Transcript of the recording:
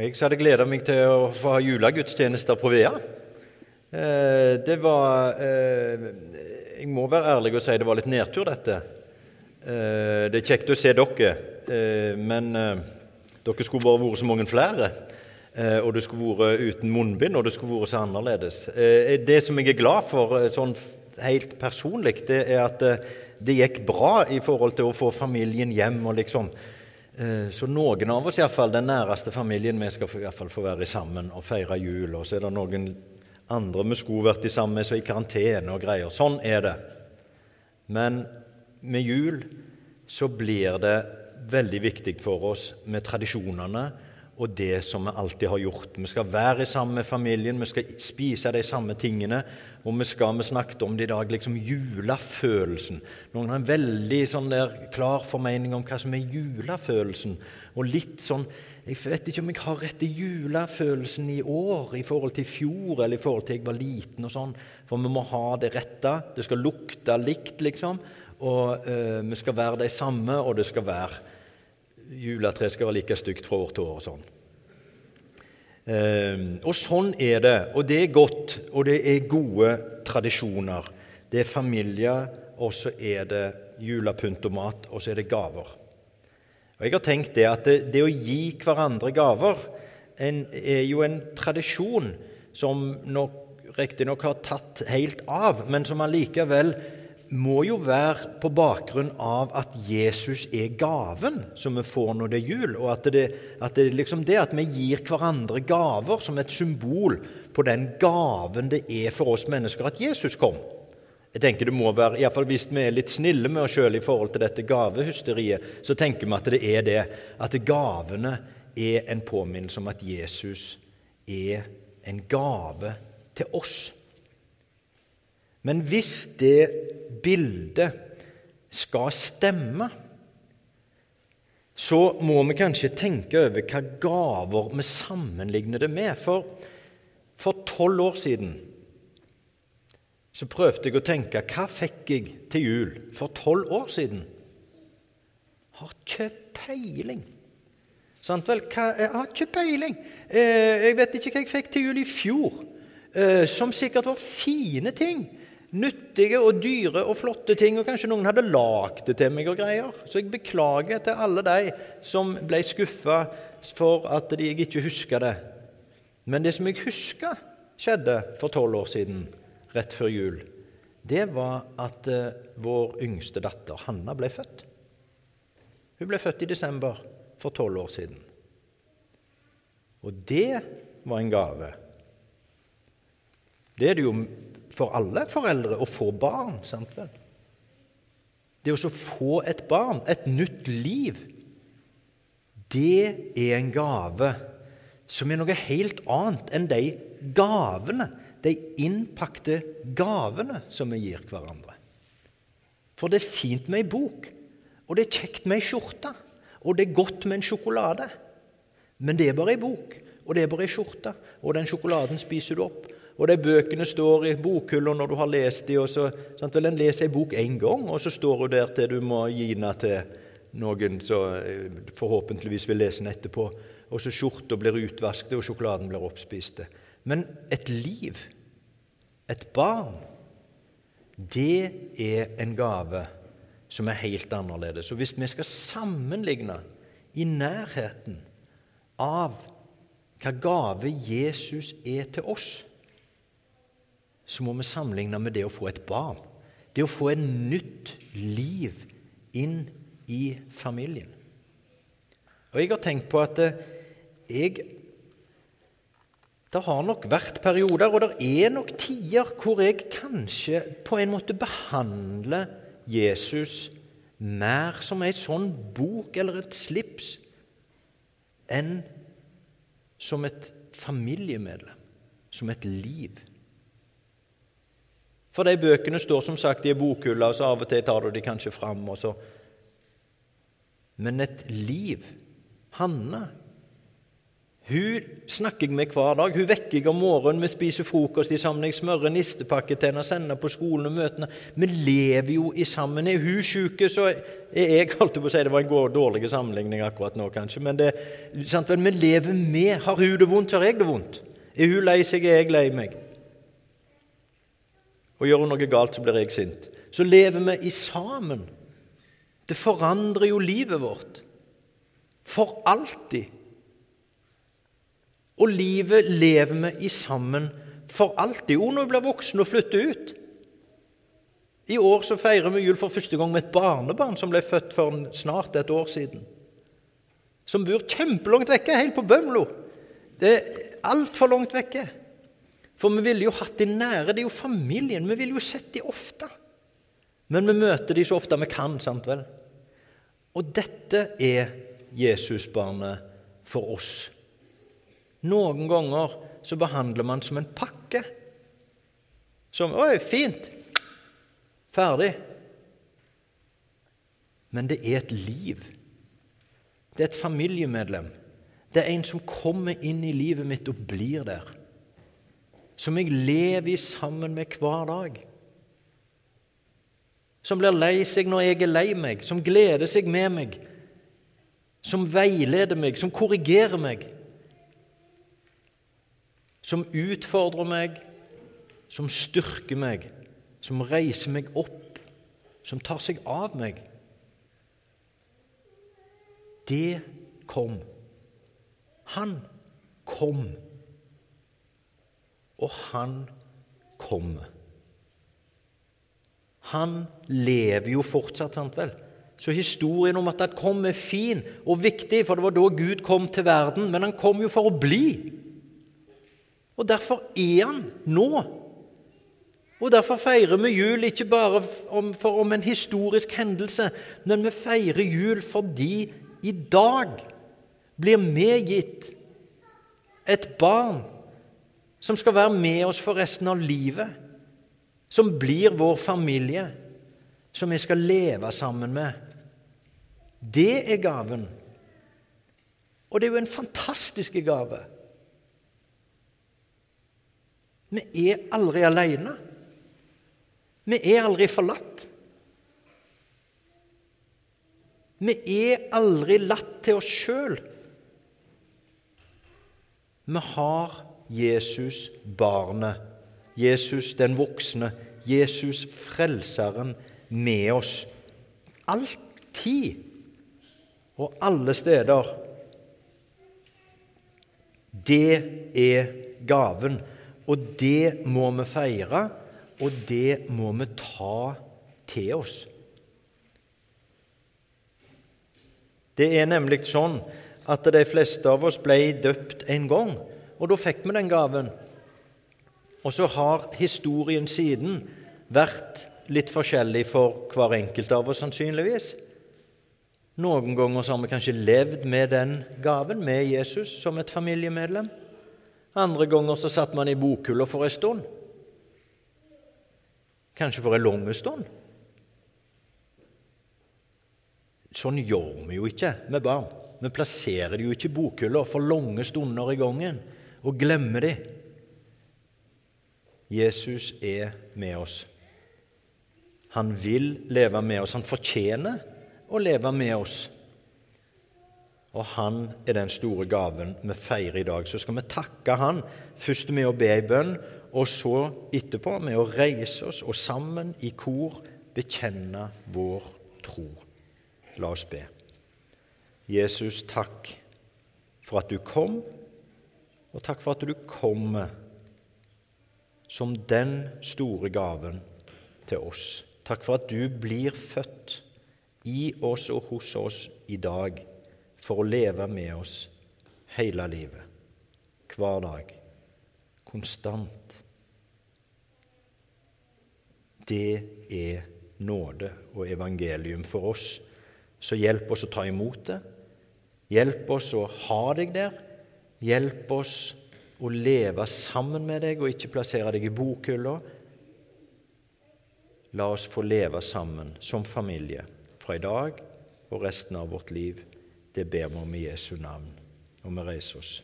Jeg hadde gleda meg til å få ha julegudstjenester på Vea. Eh, det var eh, Jeg må være ærlig og si det var litt nedtur, dette. Eh, det er kjekt å se dere, men dere skulle bare vært så mange flere. Og det skulle vært uten munnbind, og det skulle vært så annerledes. Det som jeg er glad for sånn helt personlig, det er at det gikk bra i forhold til å få familien hjem. og liksom Så noen av oss, i fall, den næreste familien, vi skal i hvert fall få være sammen og feire jul. Og så er det noen andre vi skulle vært sammen med, som er i karantene og greier. Sånn er det. Men med jul så blir det veldig viktig for oss med tradisjonene og det som vi alltid har gjort. Vi skal være sammen med familien, vi skal spise de samme tingene. Og vi skal, vi snakket om det i dag, liksom julefølelsen. Noen har en veldig sånn der klar formening om hva som er julefølelsen. Og litt sånn Jeg vet ikke om jeg har rett rette julefølelsen i år i forhold til i fjor eller i forhold til jeg var liten. og sånn, For vi må ha det rette. Det skal lukte likt, liksom. Og øh, vi skal være de samme, og det skal være Juletreet skal være like stygt fra år til år og sånn. Eh, og sånn er det. Og det er godt, og det er gode tradisjoner. Det er familie, og så er det julepynt og mat, og så er det gaver. Og Jeg har tenkt det at det, det å gi hverandre gaver en, er jo en tradisjon som nok riktignok har tatt helt av, men som allikevel må jo være på bakgrunn av at Jesus er gaven som vi får når det er jul. Og at det, at det liksom det at vi gir hverandre gaver som et symbol på den gaven det er for oss mennesker at Jesus kom. Jeg tenker det må være, i hvert fall Hvis vi er litt snille med oss sjøl i forhold til dette gavehysteriet, så tenker vi at det er det. At gavene er en påminnelse om at Jesus er en gave til oss. Men hvis det bildet skal stemme, så må vi kanskje tenke over hva gaver vi sammenligner det med. For for tolv år siden så prøvde jeg å tenke hva fikk jeg til jul for tolv år siden? Har ikke peiling. Sant vel? Hva, jeg har ikke peiling. Eh, jeg vet ikke hva jeg fikk til jul i fjor, eh, som sikkert var fine ting. Nyttige og dyre og flotte ting, og kanskje noen hadde lagd det til meg og greier. Så jeg beklager til alle de som ble skuffa for at jeg ikke husker det. Men det som jeg husker skjedde for tolv år siden, rett før jul, det var at eh, vår yngste datter, Hanna, ble født. Hun ble født i desember for tolv år siden. Og det var en gave. Det er det jo for alle foreldre å få barn. sant vel? Det å få et barn, et nytt liv, det er en gave som er noe helt annet enn de gavene, de innpakte gavene som vi gir hverandre. For det er fint med ei bok, og det er kjekt med ei skjorte, og det er godt med en sjokolade. Men det er bare ei bok, og det er bare ei skjorte, og den sjokoladen spiser du opp. Og de bøkene står i bokhylla når du har lest dem. og så, sant, vel, En leser ei bok én gang, og så står hun der til du må gi den til noen som forhåpentligvis vil lese den etterpå. Og så skjorta blir utvasket, og sjokoladen blir oppspist. Men et liv, et barn, det er en gave som er helt annerledes. Og hvis vi skal sammenligne i nærheten av hva gave Jesus er til oss, så må vi sammenligne med det å få et barn. Det å få et nytt liv inn i familien. Og jeg har tenkt på at eh, jeg Det har nok vært perioder, og det er nok tider, hvor jeg kanskje på en måte behandler Jesus mer som ei sånn bok eller et slips enn som et familiemedlem, som et liv. For de bøkene står som sagt i bokhylla, så av og til tar du de kanskje fram. Og så. Men et liv Hanne Hun snakker jeg med hver dag. Hun vekker jeg om morgenen, vi spiser frokost sammen, jeg smører nistepakke til henne, sender på skolen og møtene. Vi lever jo i sammen. Er hun syk, så er jeg holdt på å si Det var en dårlig sammenligning akkurat nå, kanskje. Men det, sant, vi lever med. Har hun det vondt, så har jeg det vondt. Er hun lei seg, er jeg lei meg. Og gjør hun noe galt, så blir jeg sint. Så lever vi i sammen. Det forandrer jo livet vårt. For alltid. Og livet lever vi i sammen for alltid. Jo, når vi blir voksne og flytter ut. I år så feirer vi jul for første gang med et barnebarn som ble født for snart et år siden. Som bor kjempelangt vekke, helt på Bømlo. Det er altfor langt vekke. For vi ville jo hatt de nære. Det er jo familien. Vi ville jo sett de ofte. Men vi møter de så ofte vi kan, sant vel? Og dette er Jesusbarnet for oss. Noen ganger så behandler man som en pakke. Som 'Oi, fint. Ferdig.' Men det er et liv. Det er et familiemedlem. Det er en som kommer inn i livet mitt og blir der. Som jeg lever i sammen med hver dag. Som blir lei seg når jeg er lei meg, som gleder seg med meg. Som veileder meg, som korrigerer meg som utfordrer meg, som styrker meg, som reiser meg opp, som tar seg av meg. Det kom. Han kom. Og han kommer. Han lever jo fortsatt, sant vel? Så historien om at han kom, er fin og viktig, for det var da Gud kom til verden. Men han kom jo for å bli. Og derfor er han nå. Og Derfor feirer vi jul ikke bare om, for om en historisk hendelse, men vi feirer jul fordi i dag blir medgitt et barn som skal være med oss for resten av livet, som blir vår familie, som vi skal leve sammen med. Det er gaven. Og det er jo en fantastisk gave. Vi er aldri alene. Vi er aldri forlatt. Vi er aldri latt til oss sjøl. Vi har Jesus barnet, Jesus den voksne, Jesus frelseren med oss. Alltid og alle steder. Det er gaven. Og det må vi feire, og det må vi ta til oss. Det er nemlig sånn at de fleste av oss ble døpt en gang, og da fikk vi den gaven. Og så har historien siden vært litt forskjellig for hver enkelt av oss, sannsynligvis. Noen ganger har vi kanskje levd med den gaven, med Jesus, som et familiemedlem. Andre ganger så satt man i bokhylla for en stund. Kanskje for en lang stund. Sånn gjør vi jo ikke med barn. Vi plasserer de jo ikke i bokhylla for lange stunder i gangen og glemmer de. Jesus er med oss. Han vil leve med oss. Han fortjener å leve med oss. Og han er den store gaven vi feirer i dag. Så skal vi takke han først med å be ei bønn, og så etterpå med å reise oss og sammen i kor bekjenne vår tro. La oss be. Jesus, takk for at du kom, og takk for at du kommer som den store gaven til oss. Takk for at du blir født i oss og hos oss i dag for å leve med oss hele livet, hver dag, konstant. Det er nåde og evangelium for oss. Så hjelp oss å ta imot det. Hjelp oss å ha deg der. Hjelp oss å leve sammen med deg og ikke plassere deg i bokhylla. La oss få leve sammen som familie fra i dag og resten av vårt liv. Det ber vi om i Jesu navn. Og vi reiser oss.